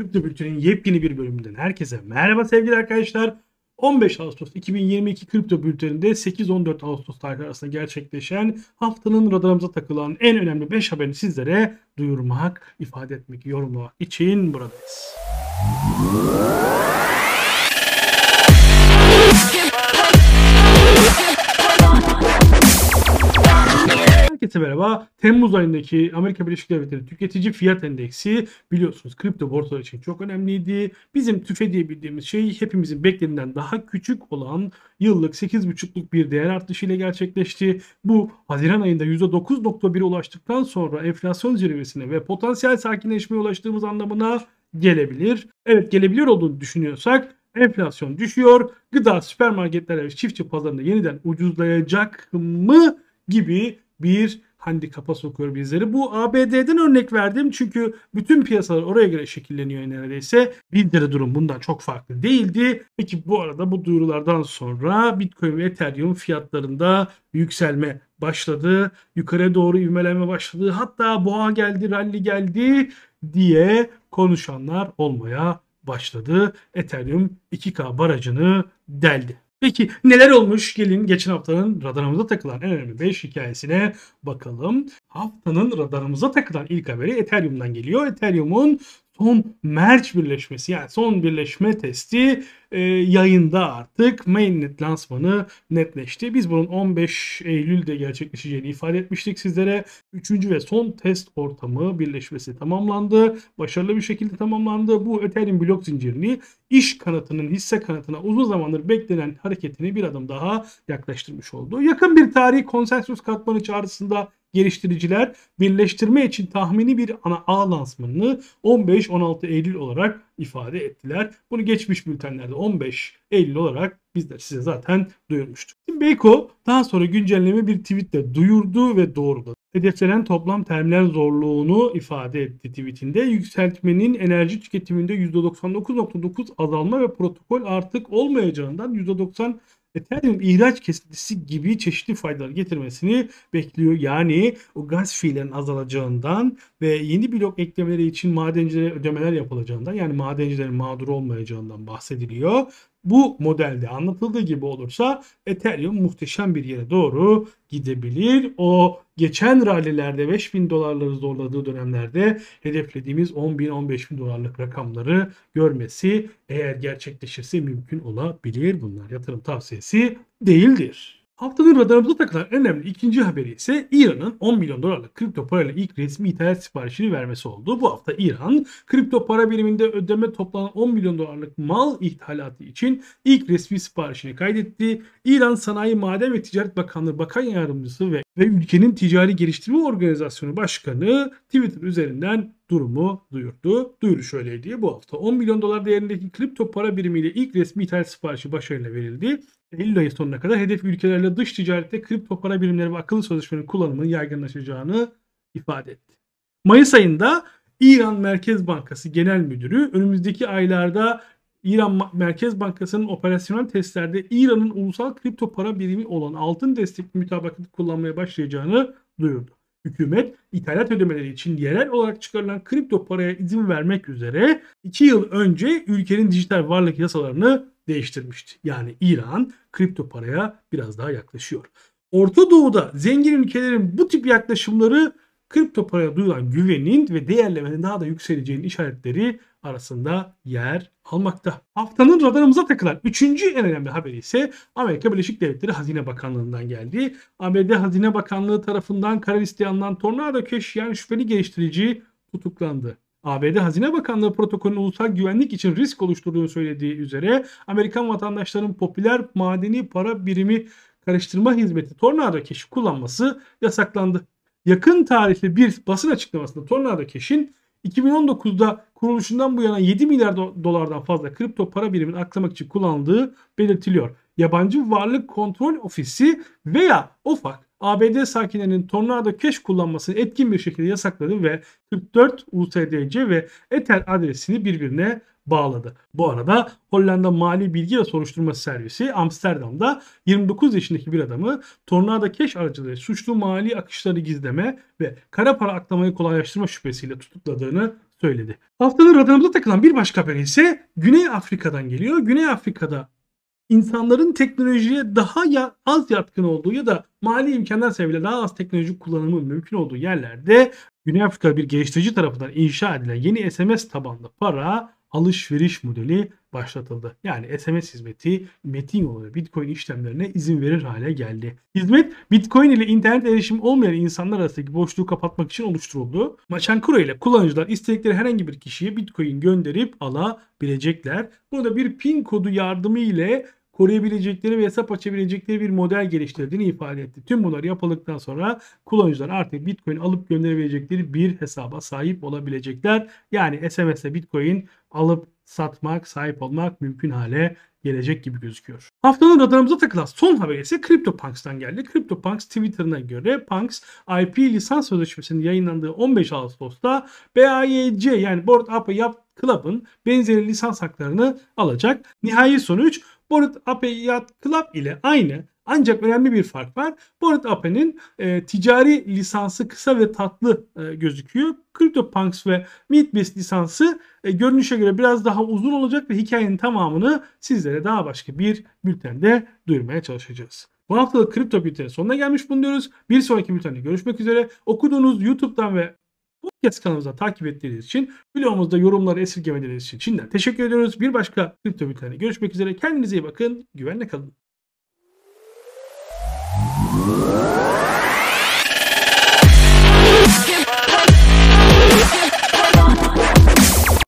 Kripto Bülten'in yepyeni bir bölümünden herkese merhaba sevgili arkadaşlar. 15 Ağustos 2022 Kripto Bülteni'nde 8-14 Ağustos tarihleri arasında gerçekleşen haftanın radarımıza takılan en önemli 5 haberini sizlere duyurmak, ifade etmek, yorumlamak için buradayız. Herkese merhaba. Temmuz ayındaki Amerika Birleşik Devletleri tüketici fiyat endeksi biliyorsunuz kripto borsalar için çok önemliydi. Bizim tüfe diye bildiğimiz şey hepimizin beklediğinden daha küçük olan yıllık 8,5'luk bir değer artışıyla gerçekleşti. Bu Haziran ayında %9.1'e ulaştıktan sonra enflasyon zirvesine ve potansiyel sakinleşmeye ulaştığımız anlamına gelebilir. Evet gelebilir olduğunu düşünüyorsak enflasyon düşüyor. Gıda süpermarketler ve çiftçi pazarında yeniden ucuzlayacak mı gibi bir handikapa sokuyor bizleri. Bu ABD'den örnek verdim çünkü bütün piyasalar oraya göre şekilleniyor neredeyse. De durum bundan çok farklı değildi. Peki bu arada bu duyurulardan sonra Bitcoin ve Ethereum fiyatlarında yükselme başladı. Yukarı doğru ivmelenme başladı. Hatta boğa geldi, rally geldi diye konuşanlar olmaya başladı. Ethereum 2K barajını deldi. Peki neler olmuş? Gelin geçen haftanın radarımıza takılan en önemli 5 hikayesine bakalım. Haftanın radarımıza takılan ilk haberi Ethereum'dan geliyor. Ethereum'un son merge birleşmesi yani son birleşme testi e, yayında artık mainnet lansmanı netleşti. Biz bunun 15 Eylül'de gerçekleşeceğini ifade etmiştik sizlere. Üçüncü ve son test ortamı birleşmesi tamamlandı. Başarılı bir şekilde tamamlandı. Bu Ethereum blok zincirini iş kanatının hisse kanatına uzun zamandır beklenen hareketini bir adım daha yaklaştırmış oldu. Yakın bir tarih konsensus katmanı çağrısında geliştiriciler birleştirme için tahmini bir ana ağ lansmanını 15-16 Eylül olarak ifade ettiler. Bunu geçmiş bültenlerde 15 Eylül olarak bizler size zaten duyurmuştuk. Şimdi Beyko daha sonra güncelleme bir tweetle duyurdu ve doğruladı. Hedeflenen toplam terminal zorluğunu ifade etti tweetinde. Yükseltmenin enerji tüketiminde %99.9 azalma ve protokol artık olmayacağından %90 Ethereum ihraç kesintisi gibi çeşitli faydalar getirmesini bekliyor. Yani o gaz fiillerin azalacağından ve yeni blok eklemeleri için madencilere ödemeler yapılacağından yani madencilerin mağdur olmayacağından bahsediliyor. Bu modelde anlatıldığı gibi olursa Ethereum muhteşem bir yere doğru gidebilir. O geçen rallilerde 5000 dolarları zorladığı dönemlerde hedeflediğimiz 10 bin 15 bin dolarlık rakamları görmesi eğer gerçekleşirse mümkün olabilir. Bunlar yatırım tavsiyesi değildir. Haftanın radarımıza takılan önemli ikinci haberi ise İran'ın 10 milyon dolarlık kripto parayla ilk resmi ithalat siparişini vermesi oldu. Bu hafta İran kripto para biriminde ödeme toplanan 10 milyon dolarlık mal ithalatı için ilk resmi siparişini kaydetti. İran Sanayi Maden ve Ticaret Bakanlığı Bakan Yardımcısı ve, ve ülkenin Ticari Geliştirme Organizasyonu Başkanı Twitter üzerinden durumu duyurdu. Duyuru şöyleydi. Bu hafta 10 milyon dolar değerindeki kripto para birimiyle ilk resmi ithalat siparişi başarıyla verildi. Eylül ayı sonuna kadar hedef ülkelerle dış ticarette kripto para birimleri ve akıllı sözleşmenin kullanımının yaygınlaşacağını ifade etti. Mayıs ayında İran Merkez Bankası Genel Müdürü önümüzdeki aylarda İran Merkez Bankası'nın operasyonel testlerde İran'ın ulusal kripto para birimi olan altın destekli mütabakatı kullanmaya başlayacağını duyurdu. Hükümet ithalat ödemeleri için yerel olarak çıkarılan kripto paraya izin vermek üzere 2 yıl önce ülkenin dijital varlık yasalarını değiştirmişti. Yani İran kripto paraya biraz daha yaklaşıyor. Orta Doğu'da zengin ülkelerin bu tip yaklaşımları kripto paraya duyulan güvenin ve değerlemenin daha da yükseleceğinin işaretleri arasında yer almakta. Haftanın radarımıza takılan üçüncü en önemli haberi ise Amerika Birleşik Devletleri Hazine Bakanlığı'ndan geldi. ABD Hazine Bakanlığı tarafından kara listeye alınan Tornado yani şüpheli geliştirici tutuklandı. ABD Hazine Bakanlığı protokolünün ulusal güvenlik için risk oluşturduğunu söylediği üzere Amerikan vatandaşlarının popüler madeni para birimi karıştırma hizmeti Tornado Cash'i kullanması yasaklandı. Yakın tarihli bir basın açıklamasında Tornado Cash'in 2019'da kuruluşundan bu yana 7 milyar dolardan fazla kripto para birimini aklamak için kullanıldığı belirtiliyor. Yabancı Varlık Kontrol Ofisi veya OFAC ABD sakinlerinin Tornado Cash kullanmasını etkin bir şekilde yasakladı ve 44 USDC ve Ether adresini birbirine bağladı. Bu arada Hollanda Mali Bilgi ve Soruşturma Servisi Amsterdam'da 29 yaşındaki bir adamı Tornado Cash aracılığıyla suçlu mali akışları gizleme ve kara para aklamayı kolaylaştırma şüphesiyle tutukladığını söyledi. Haftanın radarımıza takılan bir başka haber ise Güney Afrika'dan geliyor. Güney Afrika'da insanların teknolojiye daha ya, az yatkın olduğu ya da mali imkanlar sebebiyle daha az teknoloji kullanımı mümkün olduğu yerlerde Güney Afrika bir geliştirici tarafından inşa edilen yeni SMS tabanlı para alışveriş modeli başlatıldı. Yani SMS hizmeti metin yolu Bitcoin işlemlerine izin verir hale geldi. Hizmet Bitcoin ile internet erişim olmayan insanlar arasındaki boşluğu kapatmak için oluşturuldu. Machankuro ile kullanıcılar istedikleri herhangi bir kişiye Bitcoin gönderip alabilecekler. Burada bir pin kodu yardımı ile koruyabilecekleri ve hesap açabilecekleri bir model geliştirdiğini ifade etti. Tüm bunlar yapıldıktan sonra kullanıcılar artık Bitcoin alıp gönderebilecekleri bir hesaba sahip olabilecekler. Yani SMS'e Bitcoin alıp satmak, sahip olmak mümkün hale gelecek gibi gözüküyor. Haftanın radarımıza takılan son haber ise CryptoPunks'tan geldi. CryptoPunks Twitter'ına göre Punks IP lisans sözleşmesinin yayınlandığı 15 Ağustos'ta BAYC yani Board Ape Yap Club'ın benzeri lisans haklarını alacak. Nihai sonuç Bored Ape Yacht Club ile aynı ancak önemli bir fark var. Bored Ape'nin e, ticari lisansı kısa ve tatlı e, gözüküyor. CryptoPunks ve Meatbeast lisansı e, görünüşe göre biraz daha uzun olacak ve hikayenin tamamını sizlere daha başka bir bültende duyurmaya çalışacağız. Bu haftalık kripto bültenin sonuna gelmiş bulunuyoruz. Bir sonraki bültende görüşmek üzere. Okuduğunuz YouTube'dan ve podcast kanalımızda takip ettiğiniz için, videomuzda yorumları esirgemediğiniz için şimdiden teşekkür ediyoruz. Bir başka kripto bülteninde görüşmek üzere. Kendinize iyi bakın. Güvenle kalın.